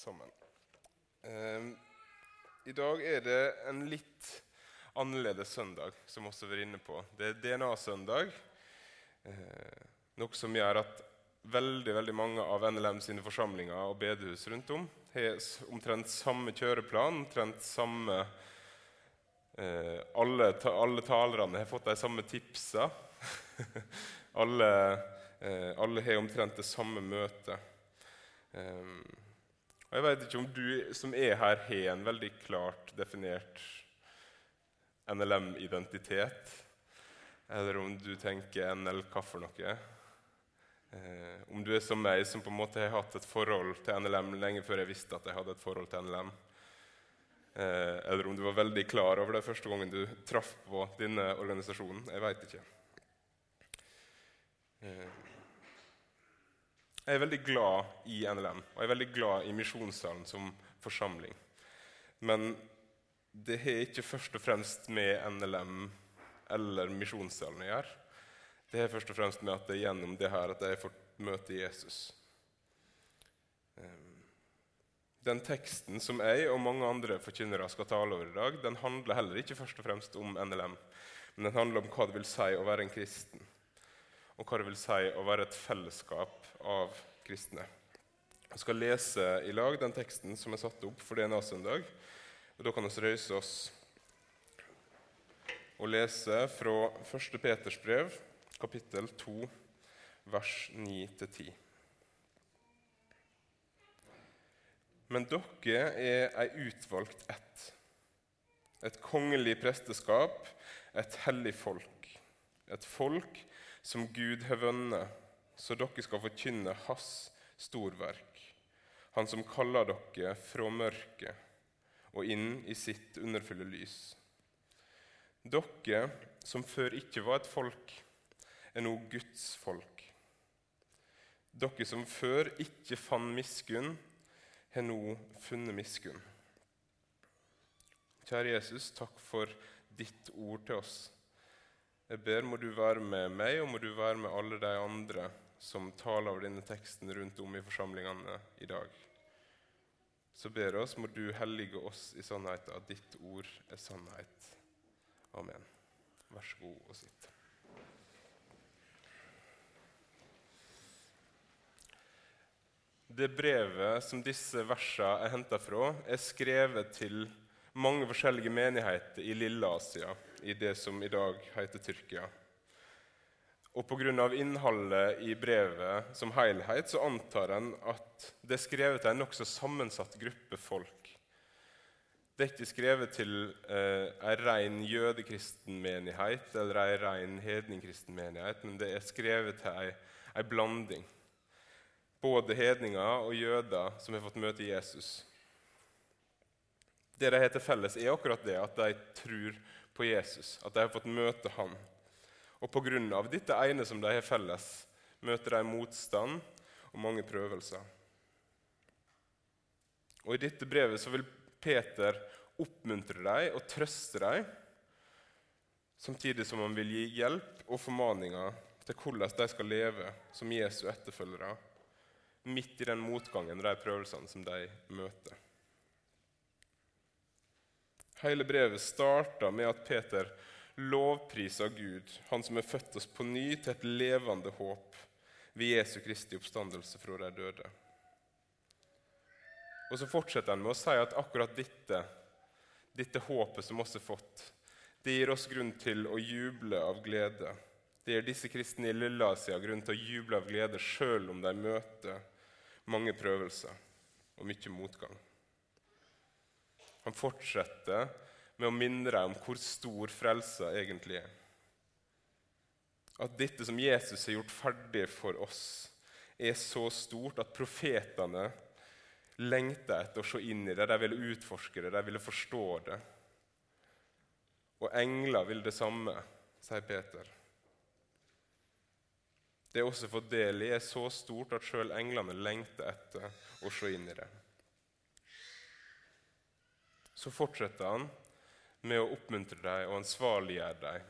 sammen. Eh, I dag er det en litt annerledes søndag, som vi også har vært inne på. Det er DNA-søndag, eh, noe som gjør at veldig veldig mange av NLM sine forsamlinger og bedehus rundt om har omtrent samme kjøreplan, omtrent samme eh, alle, ta, alle, talerne har fått de samme tipsa. alle, eh, alle, har omtrent det samme møtet. Um, og Jeg vet ikke om du som er her, har en veldig klart definert NLM-identitet, eller om du tenker NL hva for noe. Eh, om du er som meg, som på en måte har hatt et forhold til NLM lenge før jeg visste at jeg hadde et forhold til NLM. Eh, eller om du var veldig klar over det første gangen du traff på denne organisasjonen. Jeg veit ikke. Jeg er veldig glad i NLM og jeg er veldig glad i Misjonssalen som forsamling. Men det har ikke først og fremst med NLM eller Misjonssalen å gjøre. Det har først og fremst med at det er gjennom det her at jeg får møte Jesus. Ehm, den teksten som jeg og mange andre forkynnere skal tale over i dag, den handler heller ikke først og fremst om NLM, men den handler om hva det vil si å være en kristen og hva det vil si å være et fellesskap av kristne. Jeg skal lese i lag den teksten som er satt opp for DNA-søndag. Da kan vi røyse oss og lese fra 1. Peters brev, kapittel 2, vers 9-10. Men dere er ei utvalgt ett, et kongelig presteskap, et hellig folk, et folk som Gud har vunnet, så dere skal forkynne Hans storverk, Han som kaller dere fra mørket og inn i sitt underfulle lys. Dere som før ikke var et folk, er nå Guds folk. Dere som før ikke fant miskunn, har nå funnet miskunn. Kjære Jesus, takk for ditt ord til oss. Jeg ber må du være med meg og må du være med alle de andre som taler over denne teksten rundt om i forsamlingene i dag. Så ber oss, må du hellige oss i sannheten, at ditt ord er sannhet. Amen. Vær så god og sitt. Det brevet som disse versene er henta fra, er skrevet til mange forskjellige menigheter i Lille-Asia, i det som i dag heter Tyrkia. Og Pga. innholdet i brevet som helhet så antar en at det er skrevet til en nokså sammensatt gruppe folk. Det er ikke skrevet til eh, ren jødekristen menighet eller ei ren hedningkristen menighet, men det er skrevet til ei, ei blanding. Både hedninger og jøder som har fått møte Jesus. Det de har til felles, er akkurat det at de tror på Jesus, at de har fått møte ham. Og pga. dette ene som de har felles, møter de motstand og mange prøvelser. Og I dette brevet så vil Peter oppmuntre dem og trøste dem, samtidig som han vil gi hjelp og formaninger til hvordan de skal leve som Jesu etterfølgere midt i den motgangen og de prøvelsene som de møter. Hele brevet starta med at Peter lovpriser Gud, han som har født oss på ny til et levende håp ved Jesu Kristi oppstandelse fra de døde. Og Så fortsetter han med å si at akkurat dette, dette håpet som oss har fått, det gir oss grunn til å juble av glede. Det gir disse kristne i Lilleasia grunn til å juble av glede sjøl om de møter mange prøvelser og mye motgang. Han fortsetter med å minne deg om hvor stor frelsa egentlig er. At dette som Jesus har gjort ferdig for oss, er så stort at profetene lengter etter å se inn i det. De ville utforske det, de ville forstå det. Og engler vil det samme, sier Peter. Det også fått del i er så stort at sjøl englene lengter etter å se inn i det så fortsetter han med å oppmuntre dem og ansvarliggjøre dem.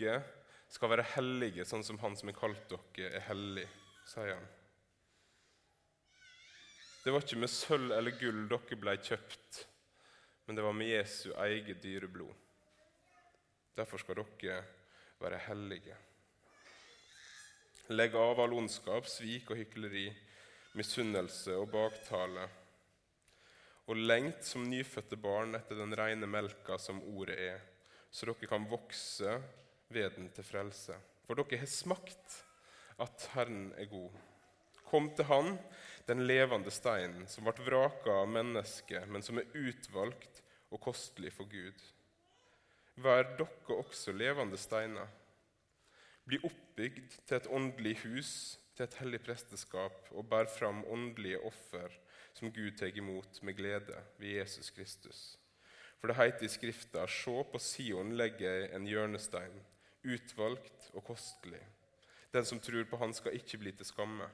Dere skal være hellige, sånn som Han som har kalt dere, er hellig, sier han. Det var ikke med sølv eller gull dere ble kjøpt, men det var med Jesu eget dyre blod. Derfor skal dere være hellige. Legg av all ondskap, svik og hykleri, misunnelse og baktale. Og lengt som nyfødte barn etter den rene melka som ordet er, så dere kan vokse ved den til frelse. For dere har smakt at Herren er god. Kom til Han, den levende steinen, som ble vraka av mennesket, men som er utvalgt og kostelig for Gud. Vær dere også levende steiner. Bli oppbygd til et åndelig hus, til et hellig presteskap, og bær fram åndelige offer som Gud tar imot med glede ved Jesus Kristus. For det heter i Skrifta:" Se på Sion legger jeg en hjørnestein, utvalgt og kostelig. Den som tror på Han, skal ikke bli til skamme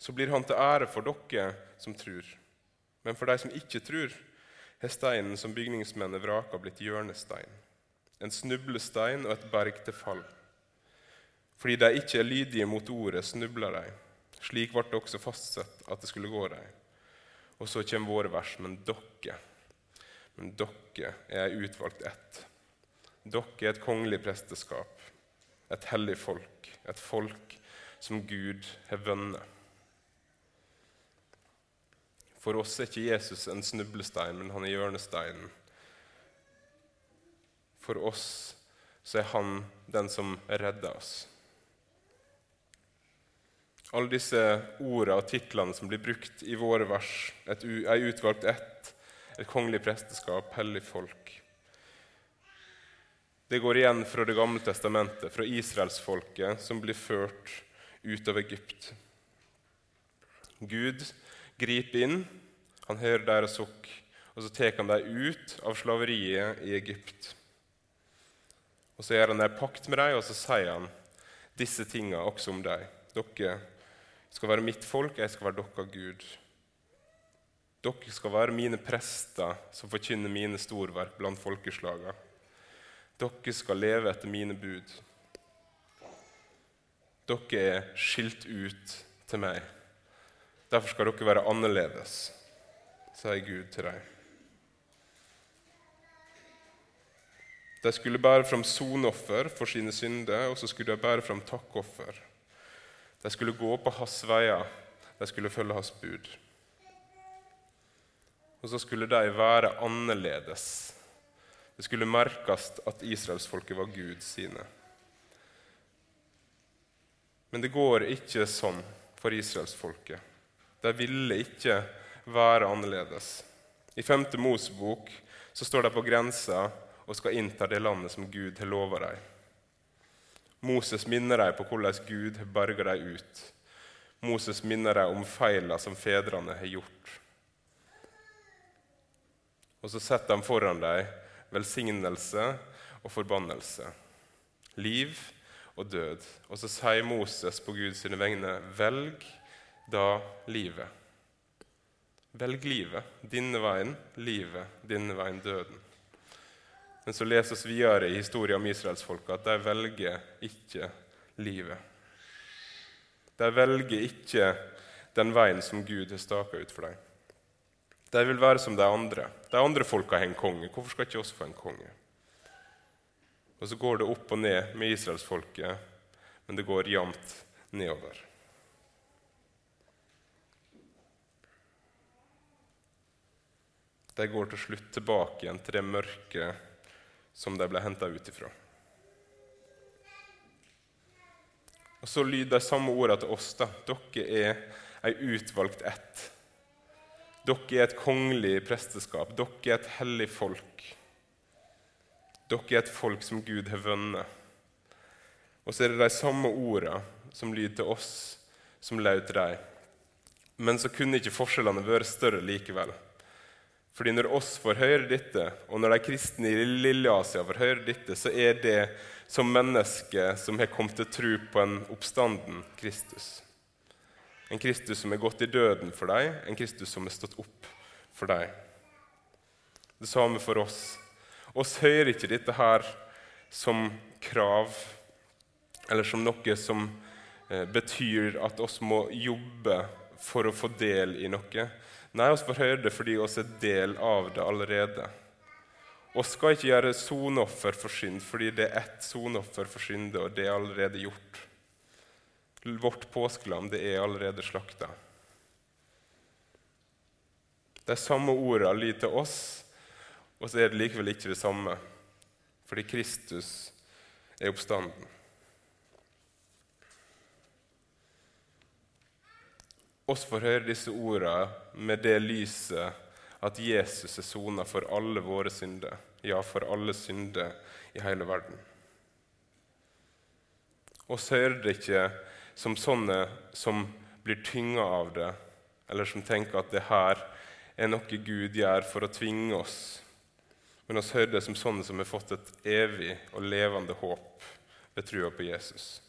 så blir han til ære for dere som tror. Men for de som ikke tror, har steinen som bygningsmennene vraka, blitt hjørnestein, en snublestein og et berg til fall. Fordi de ikke er lydige mot ordet, snubler de. Slik ble det også fastsett at det skulle gå dem. Og så kommer våre vers. Men dere, men dere er utvalgt ett. Dere er et kongelig presteskap, et hellig folk, et folk som Gud har vunnet. For oss er ikke Jesus en snublestein, men han er hjørnesteinen. For oss så er han den som redder oss. Alle disse ordene og titlene som blir brukt i våre vers, et, ei utvalgt ett, et kongelig presteskap, hellig folk Det går igjen fra Det gamle testamentet, fra israelsfolket som blir ført ut av Egypt. Gud griper inn, han hører deres sukk, og så tar han dem ut av slaveriet i Egypt. Og Så gjør han en pakt med dem, og så sier han disse tingene også om dem. Dere skal være mitt folk, jeg skal være deres Gud. Dere skal være mine prester som forkynner mine storverk blant folkeslagene. Dere skal leve etter mine bud. Dere er skilt ut til meg. Derfor skal dere være annerledes, sier Gud til dem. De skulle bære fram sonoffer for sine synder, og så skulle de bære fram takkoffer. De skulle gå på hans veier, de skulle følge hans bud. Og så skulle de være annerledes. Det skulle merkes at israelsfolket var Gud sine. Men det går ikke sånn for israelsfolket. De ville ikke være annerledes. I 5. Mosebok så står de på grensa og skal innta det landet som Gud har lova dem. Moses minner dem på hvordan Gud berger dem ut. Moses minner dem om feilene som fedrene har gjort. Og så setter han foran dem velsignelse og forbannelse, liv og død. Og så sier Moses på Guds vegne, velg da livet. Velg livet, denne veien, livet, denne veien, døden. Men så leser vi videre i historien om israelsfolket at de velger ikke livet. De velger ikke den veien som Gud har staka ut for dem. De vil være som de andre. De andre folka har en konge. Hvorfor skal ikke oss få en konge? Og Så går det opp og ned med israelsfolket, men det går jevnt nedover. de går til slutt tilbake igjen til det mørket som de ble henta ut ifra. Og Så lyder de samme ordene til oss. da. Dere er ei utvalgt ett. Dere er et kongelig presteskap. Dere er et hellig folk. Dere er et folk som Gud har vunnet. Og så er det de samme ordene som lyder til oss, som lød til dem. Men så kunne ikke forskjellene vært større likevel. Fordi når oss får høre dette, og når de kristne i Lille-Asia får høre dette, så er det som mennesker som har kommet til tro på en oppstanden Kristus. En Kristus som har gått i døden for dem, en Kristus som har stått opp for dem. Det samme for oss. Oss hører ikke dette her som krav, eller som noe som eh, betyr at oss må jobbe for å få del i noe. Nei, oss får høre det fordi oss er del av det allerede. Vi skal ikke gjøre soneoffer for synd, fordi det er ett soneoffer for synd, og det er allerede gjort. Vårt påskelam det er allerede slakta. De samme ordene lyder til oss, og så er det likevel ikke det samme, fordi Kristus er oppstanden. Oss får høre disse ordene med det lyset at Jesus er sona for alle våre synder, ja, for alle synder i hele verden. Oss hører det ikke som sånne som blir tynga av det, eller som tenker at det her er noe Gud gjør for å tvinge oss. Men oss hører det som sånne som har fått et evig og levende håp ved trua på Jesus.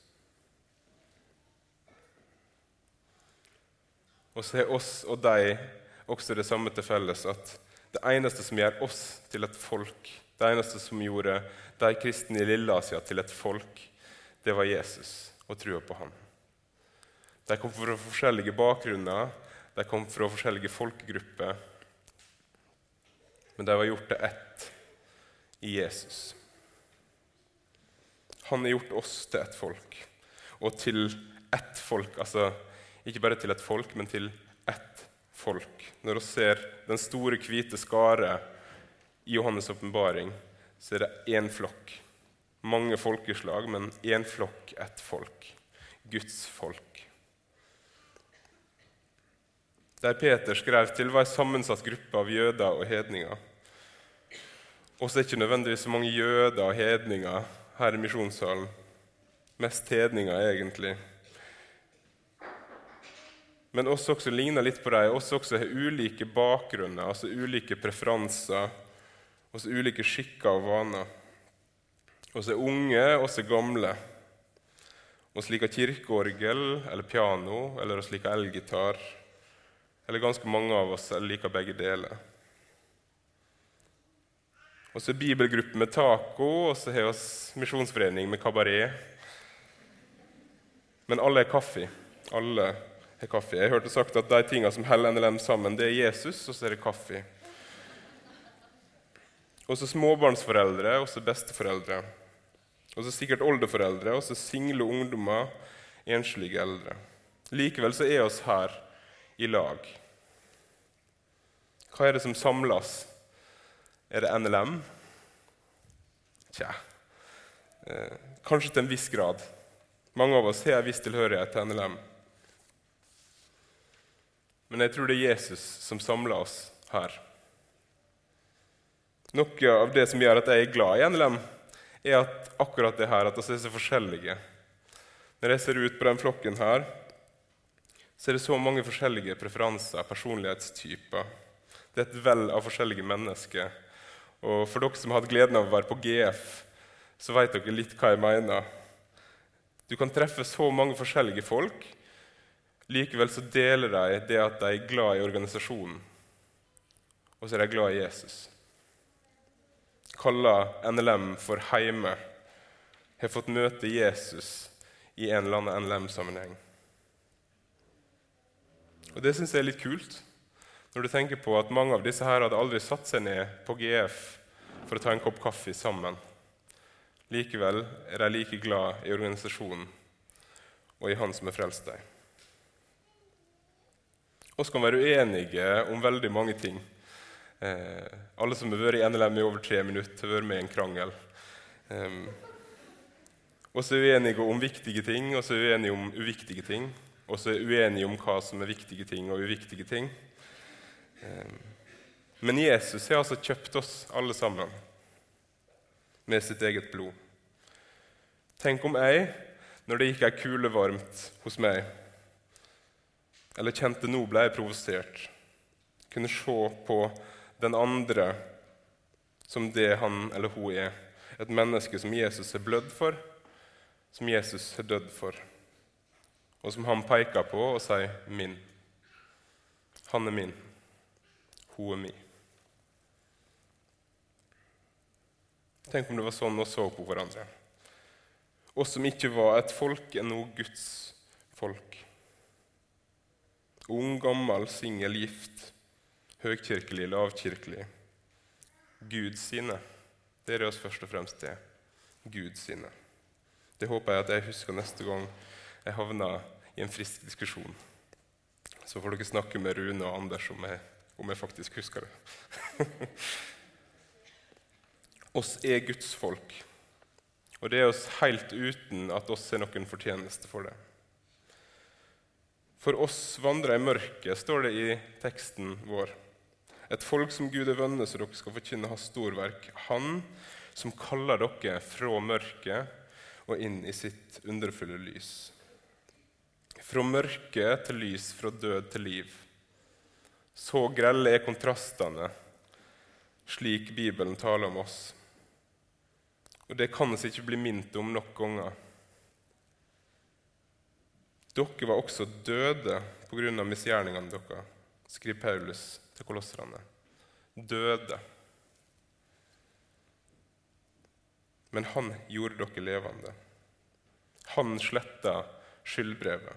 Og så har oss og de også det samme til felles at det eneste som gjør oss til et folk, det eneste som gjorde de kristne i Lilleasia til et folk, det var Jesus og trua på ham. De kom fra forskjellige bakgrunner, de kom fra forskjellige folkegrupper. Men de var gjort til ett i Jesus. Han har gjort oss til et folk, og til ett folk. altså ikke bare til et folk, men til ett folk. Når vi ser den store, hvite skare i Johannes' åpenbaring, så er det én flokk. Mange folkeslag, men én flokk, ett folk. Guds folk. Der Peter skrev til, var en sammensatt gruppe av jøder og hedninger. Og så er det ikke nødvendigvis så mange jøder og hedninger her i misjonssalen. Mest hedninger, egentlig men oss også ligner litt på dem. Oss også har ulike bakgrunner, altså ulike preferanser, også ulike skikker og vaner. Oss er unge, oss er gamle. Oss liker kirkeorgel eller piano, eller oss liker elgitar. Eller ganske mange av oss liker begge deler. Og så er bibelgruppe med taco, og så har vi misjonsforening med kabaret. Men alle er kaffe. Alle har kaffe. Jeg hørte sagt at de tingene som holder NLM sammen, det er Jesus, og så er det kaffe. Også småbarnsforeldre, også besteforeldre. Også sikkert oldeforeldre, også single ungdommer, enslige eldre. Likevel så er oss her i lag. Hva er det som samles? Er det NLM? Tja eh, Kanskje til en viss grad. Mange av oss har en viss tilhørighet til NLM. Men jeg tror det er Jesus som samler oss her. Noe av det som gjør at jeg er glad i NLM, er at akkurat det her, at vi er så forskjellige. Når jeg ser ut på den flokken her, så er det så mange forskjellige preferanser, personlighetstyper. Det er et vell av forskjellige mennesker. Og for dere som har hatt gleden av å være på GF, så vet dere litt hva jeg mener. Du kan treffe så mange forskjellige folk Likevel så deler de det at de er glad i organisasjonen, og så er de glad i Jesus. Kaller NLM for heime. Har fått møte Jesus i en eller annen NLM-sammenheng. Og Det syns jeg er litt kult, når du tenker på at mange av disse her hadde aldri satt seg ned på GF for å ta en kopp kaffe sammen. Likevel er de like glad i organisasjonen og i Han som har frelst dem. Vi kan være uenige om veldig mange ting. Eh, alle som har vært i NLM i over tre minutter, har vært med i en krangel. Eh, og så er vi uenige om viktige ting, og så er vi uenige om uviktige ting. Og så er vi uenige om hva som er viktige ting og uviktige ting. Eh, men Jesus har altså kjøpt oss alle sammen med sitt eget blod. Tenk om jeg, når det gikk ei kule varmt hos meg eller kjente nå ble jeg provosert, kunne se på den andre som det han eller hun er. Et menneske som Jesus har blødd for, som Jesus har dødd for, og som han peker på og sier 'min'. Han er min, hun er min. Tenk om det var sånn vi så på hverandre. Oss som ikke var et folk, er nå Guds folk. Ung, gammel, singel, gift, høykirkelig, lavkirkelig. Gud sine. Det er det oss først og fremst til. Gud sine. Det håper jeg at jeg husker neste gang jeg havner i en frisk diskusjon. Så får dere snakke med Rune og Anders om jeg, om jeg faktisk husker det. oss er Guds folk, og det er oss helt uten at oss er noen fortjeneste for det. For oss vandrer i mørket, står det i teksten vår. Et folk som Gud er vønne, så dere skal forkynne hans storverk. Han som kaller dere fra mørket og inn i sitt underfulle lys. Fra mørke til lys, fra død til liv. Så grelle er kontrastene, slik Bibelen taler om oss. Og det kan vi ikke bli minnet om nok ganger. Dere var også døde pga. misgjerningene deres, skriver Paulus til kolosserne. Døde. Men han gjorde dere levende. Han sletta skyldbrevet.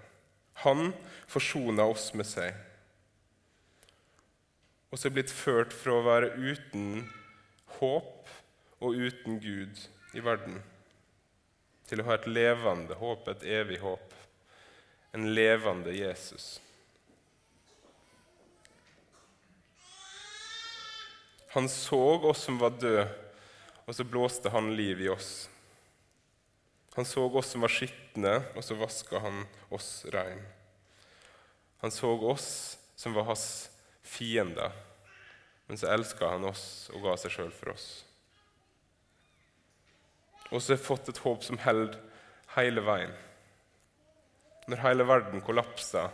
Han forsona oss med seg. Og så er blitt ført fra å være uten håp og uten Gud i verden til å ha et levende håp, et evig håp en levende Jesus. Han så oss som var døde, og så blåste han liv i oss. Han så oss som var skitne, og så vaska han oss rein. Han så oss som var hans fiender, men så elska han oss og ga seg sjøl for oss. Og så har jeg fått et håp som holder hele veien. Når hele verden kollapser,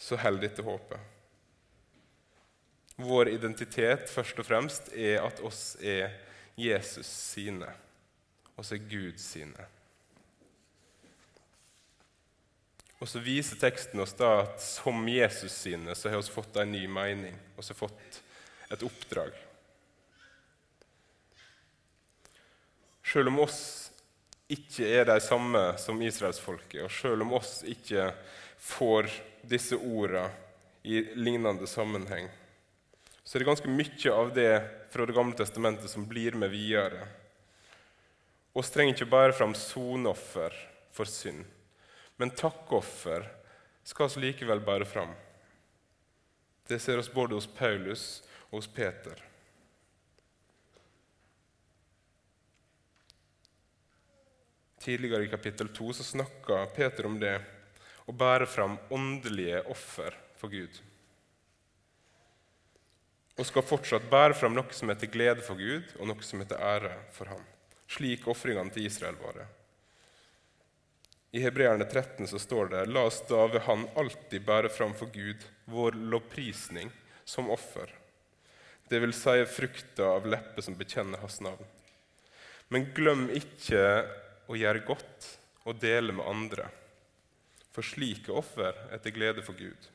så holder dette håpet. Vår identitet først og fremst er at oss er Jesus sine. Oss er Gud sine. Og så viser teksten oss da at som Jesus sine så har vi fått en ny mening Vi har fått et oppdrag. Selv om oss ikke er de samme som israelsfolket. Og selv om oss ikke får disse ordene i lignende sammenheng, så er det ganske mye av det fra Det gamle testamentet som blir med videre. Vi trenger ikke bare fram sonoffer for synd, men takkoffer skal vi likevel bære fram. Det ser oss både hos Paulus og hos Peter. Tidligere i kapittel 2 så snakka Peter om det å bære fram åndelige offer for Gud. Og skal fortsatt bære fram noe som heter glede for Gud, og noe som heter ære for ham. Slik ofringene til Israel var det. I Hebreerne 13 så står det La oss da ved Han alltid bære fram for Gud vår lovprisning som offer. Det vil si frukta av lepper som bekjenner Hans navn. Men glem ikke å gjøre godt og dele med andre. For slike offer er til glede for Gud.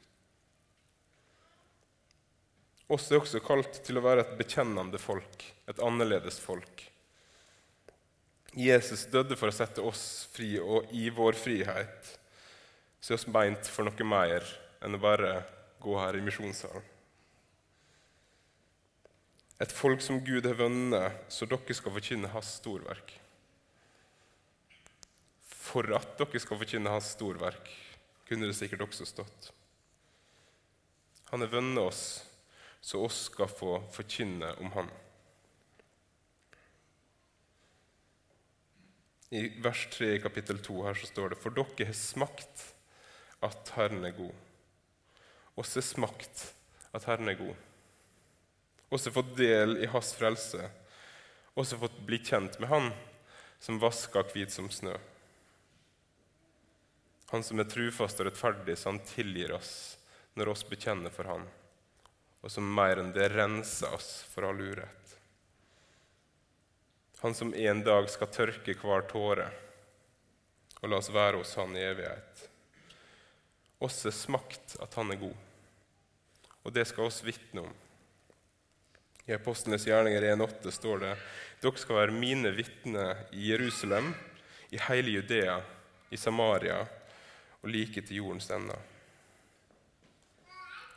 Oss er også kalt til å være et bekjennende folk, et annerledes folk. Jesus døde for å sette oss fri, og i vår frihet så er oss beint for noe mer enn å bare gå her i misjonssalen. Et folk som Gud har vunnet, så dere skal forkynne hans storverk for at dere skal forkynne hans storverk, kunne det sikkert også stått. Han har vunnet oss, så oss skal få forkynne om han. I vers 3 i kapittel 2 her så står det For dere har smakt at Herren er god. Oss har smakt at Herren er god. Oss har fått del i Hans frelse. Oss har fått bli kjent med Han som vasker hvit som snø. Han som er trufast og rettferdig, så han tilgir oss når oss bekjenner for Han, og som mer enn det renser oss for all urett. Han som en dag skal tørke hver tåre og la oss være hos Han i evighet. Oss er smakt at Han er god, og det skal oss vitne om. I Apostlenes gjerninger 1,8 står det dere skal være mine vitner i Jerusalem, i hele Judea, i Samaria og like til jordens ende.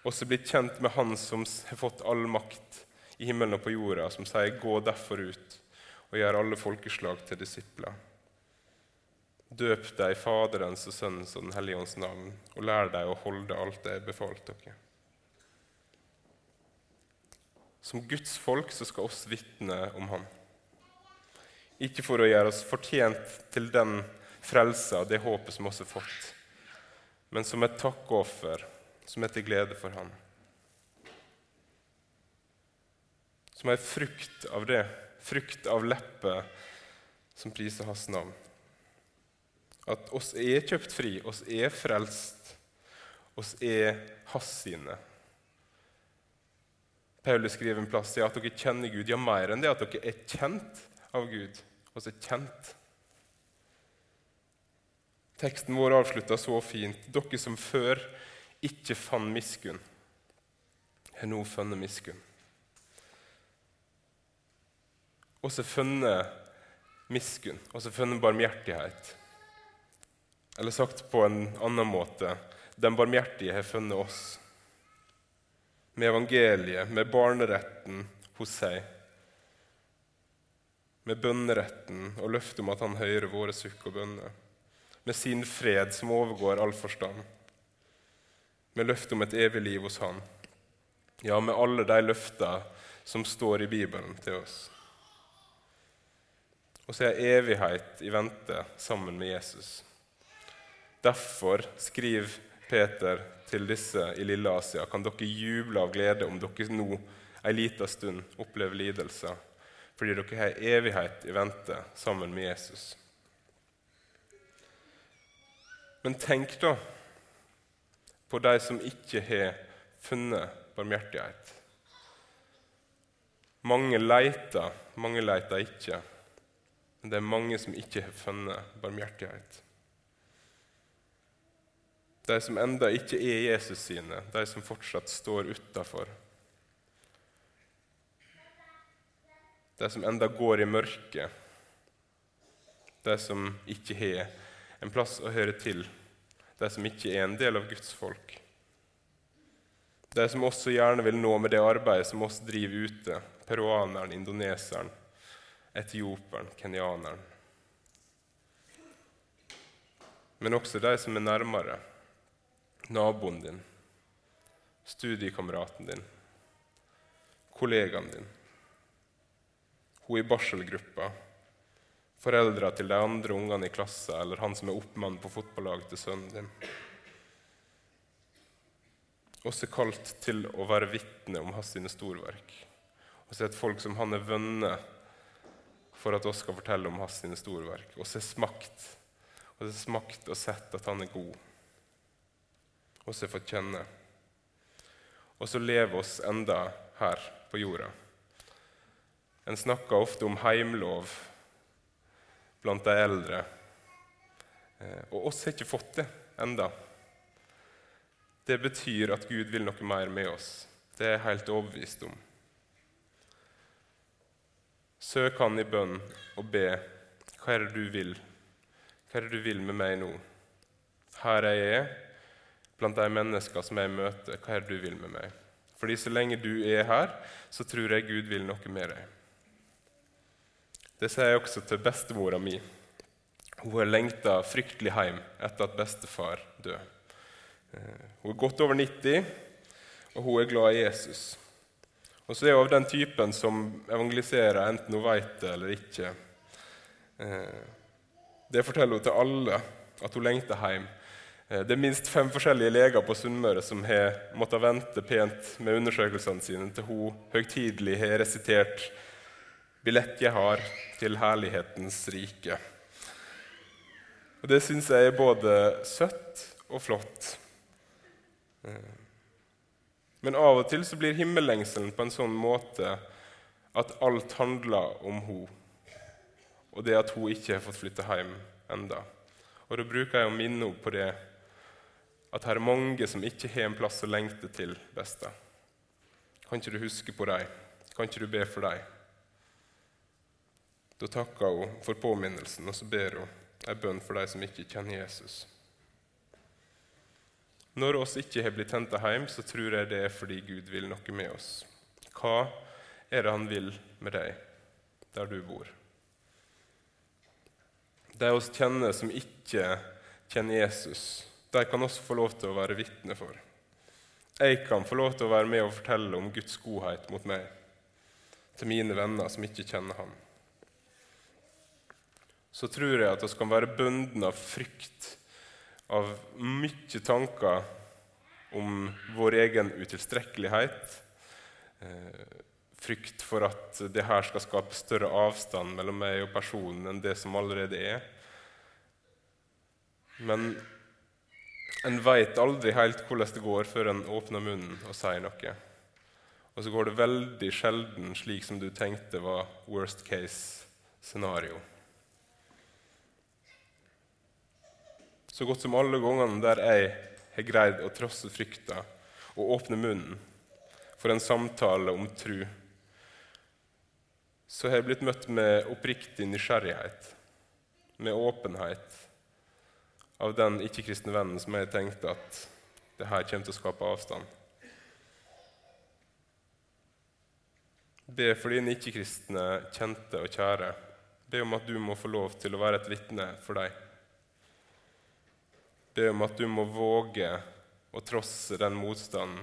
Også blitt kjent med Han som har fått all makt i himmelen og på jorda, som sier 'gå derfor ut' og gjør alle folkeslag til disipler. Døp deg Faderens og Sønnens og Den hellige ånds navn, og lær deg å holde alt det jeg befalt dere. Som Guds folk så skal oss vitne om Han. Ikke for å gjøre oss fortjent til den frelsa det håpet som oss har fått, men som et takkoffer som er til glede for Han. Som ei frukt av det, frukt av lepper som priser Hans navn. At oss er kjøpt fri, oss er frelst, oss er Hans sine. Paulus skriver en plass i at dere kjenner Gud. Ja, mer enn det at dere er kjent av Gud. Oss er kjent. Teksten vår avslutta så fint. Dere som før ikke fant miskunn, har nå funnet miskunn. Og så funnet miskunn, og så funnet barmhjertighet. Eller sagt på en annen måte den barmhjertige har funnet oss. Med evangeliet, med barneretten hos seg. Med bønneretten og løftet om at han hører våre sukk og bønner. Med sin fred som overgår all forstand. Med løftet om et evig liv hos Han. Ja, med alle de løftene som står i Bibelen til oss. Og så er evighet i vente sammen med Jesus. Derfor skriver Peter til disse i Lille Asia, kan dere juble av glede om dere nå en liten stund opplever lidelser, fordi dere har evighet i vente sammen med Jesus. Men tenk da på de som ikke har funnet barmhjertighet. Mange leiter, mange leiter ikke. Men det er mange som ikke har funnet barmhjertighet. De som enda ikke er Jesus sine, de som fortsatt står utafor. De som enda går i mørket. De som ikke har en plass å høre til. De som ikke er en del av Guds folk. De som også gjerne vil nå med det arbeidet som oss driver ute. Peruaneren, indoneseren, etioperen, kenyaneren. Men også de som er nærmere naboen din, studiekameraten din, kollegaen din, hun i barselgruppa, foreldra til de andre ungene i klassen eller han som er oppmann på fotballaget til sønnen din. Også kalt til å være vitne om hans sine storverk. Og se et folk som han er vunnet for at oss skal fortelle om hans sine storverk. Og så er smakt, og er smakt og sett at han er god Og har fått kjenne. Og så lever oss enda her på jorda. En snakker ofte om heimlov blant de eldre. Eh, og oss har ikke fått det enda. Det betyr at Gud vil noe mer med oss. Det er jeg helt overbevist om. Søk Han i bønn og be. Hva er det du vil? Hva er det du vil med meg nå? Her er jeg blant de mennesker som jeg møter. Hva er det du vil med meg? Fordi så lenge du er her, så tror jeg Gud vil noe med deg. Det sier jeg også til bestemora mi. Hun har lengta fryktelig hjem etter at bestefar døde. Eh, hun er godt over 90, og hun er glad i Jesus. Og så er hun av den typen som evangeliserer enten hun vet det eller ikke. Eh, det forteller hun til alle, at hun lengter hjem. Eh, det er minst fem forskjellige leger på Sunnmøre som har måttet vente pent med undersøkelsene sine til hun høytidelig har resitert 'Billett jeg har til herlighetens rike'. Og Det syns jeg er både søtt og flott. Eh, men av og til så blir himmellengselen på en sånn måte at alt handler om hun, og det at hun ikke har fått flytte hjem enda. Og Da bruker jeg å minne henne på det at her er mange som ikke har en plass å lengte til beste. Kan ikke du huske på dem? Kan ikke du be for dem? Da takker hun for påminnelsen, og så ber hun en bønn for de som ikke kjenner Jesus. Når oss ikke har blitt henta hjem, så tror jeg det er fordi Gud vil noe med oss. Hva er det Han vil med deg der du bor? De oss kjenner som ikke kjenner Jesus, de kan også få lov til å være vitne for. Jeg kan få lov til å være med og fortelle om Guds godhet mot meg til mine venner som ikke kjenner Han. Så tror jeg at vi kan være bundet av frykt, av mye tanker om vår egen utilstrekkelighet. Eh, frykt for at det her skal skape større avstand mellom meg og personen enn det som allerede er. Men en veit aldri helt hvordan det går før en åpner munnen og sier noe. Og så går det veldig sjelden slik som du tenkte var worst case scenario. Så godt som alle gangene der jeg har greid å trosse frykta og åpne munnen for en samtale om tru, så har jeg blitt møtt med oppriktig nysgjerrighet, med åpenhet av den ikke-kristne vennen som jeg tenkte at det her kommer til å skape avstand. Be for dine ikke-kristne kjente og kjære. Be om at du må få lov til å være et vitne for dem. Be om at du må våge å trosse den motstanden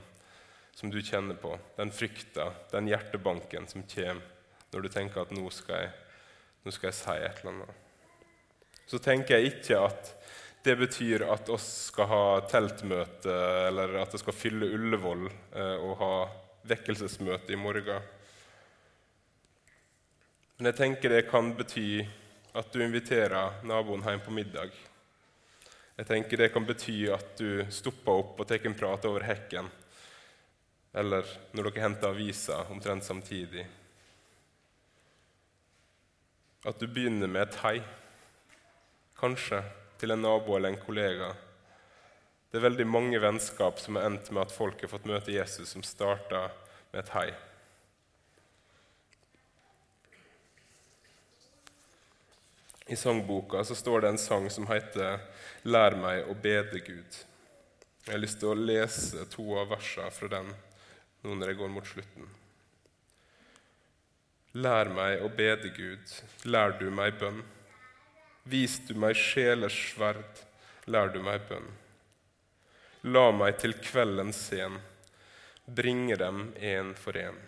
som du kjenner på, den frykta, den hjertebanken som kommer når du tenker at nå skal jeg, nå skal jeg si et eller annet. Så tenker jeg ikke at det betyr at oss skal ha teltmøte, eller at det skal fylle Ullevål eh, og ha vekkelsesmøte i morgen. Men jeg tenker det kan bety at du inviterer naboen hjem på middag. Jeg tenker det kan bety at du stopper opp og tar en prat over hekken. Eller når dere henter avisa omtrent samtidig. At du begynner med et hei. Kanskje til en nabo eller en kollega. Det er veldig mange vennskap som har endt med at folk har fått møte Jesus, som starta med et hei. I sangboka så står det en sang som heter 'Lær meg å bede Gud'. Jeg har lyst til å lese to av versene fra den nå når jeg går mot slutten. Lær meg å bede Gud, lær du meg bønn. Vis du meg sjelers sverd, lær du meg bønn. La meg til kvelden sen bringe dem en for en.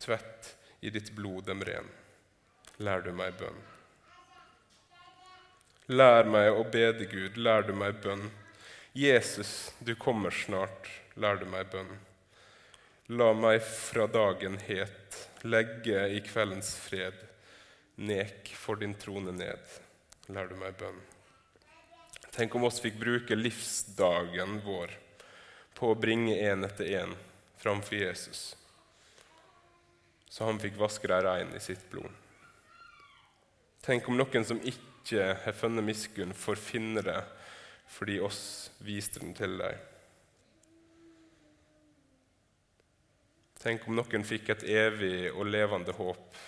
Tvett i ditt blod dem ren, lær du meg bønn. Lær meg å bede Gud, lær du meg bønn. Jesus, du kommer snart, lær du meg bønn. La meg fra dagen het legge i kveldens fred, nek for din trone ned lær du meg bønn. Tenk om oss fikk bruke livsdagen vår på å bringe én etter én framfor Jesus, så han fikk vaske deg rein i sitt blod. Tenk om noen som ikke har funnet miskunn, får finne det fordi oss viste den til deg. Tenk om noen fikk et evig og levende håp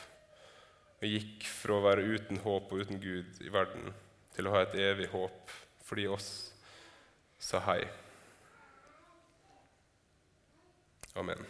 og gikk fra å være uten håp og uten Gud i verden til å ha et evig håp fordi oss sa hei. Amen.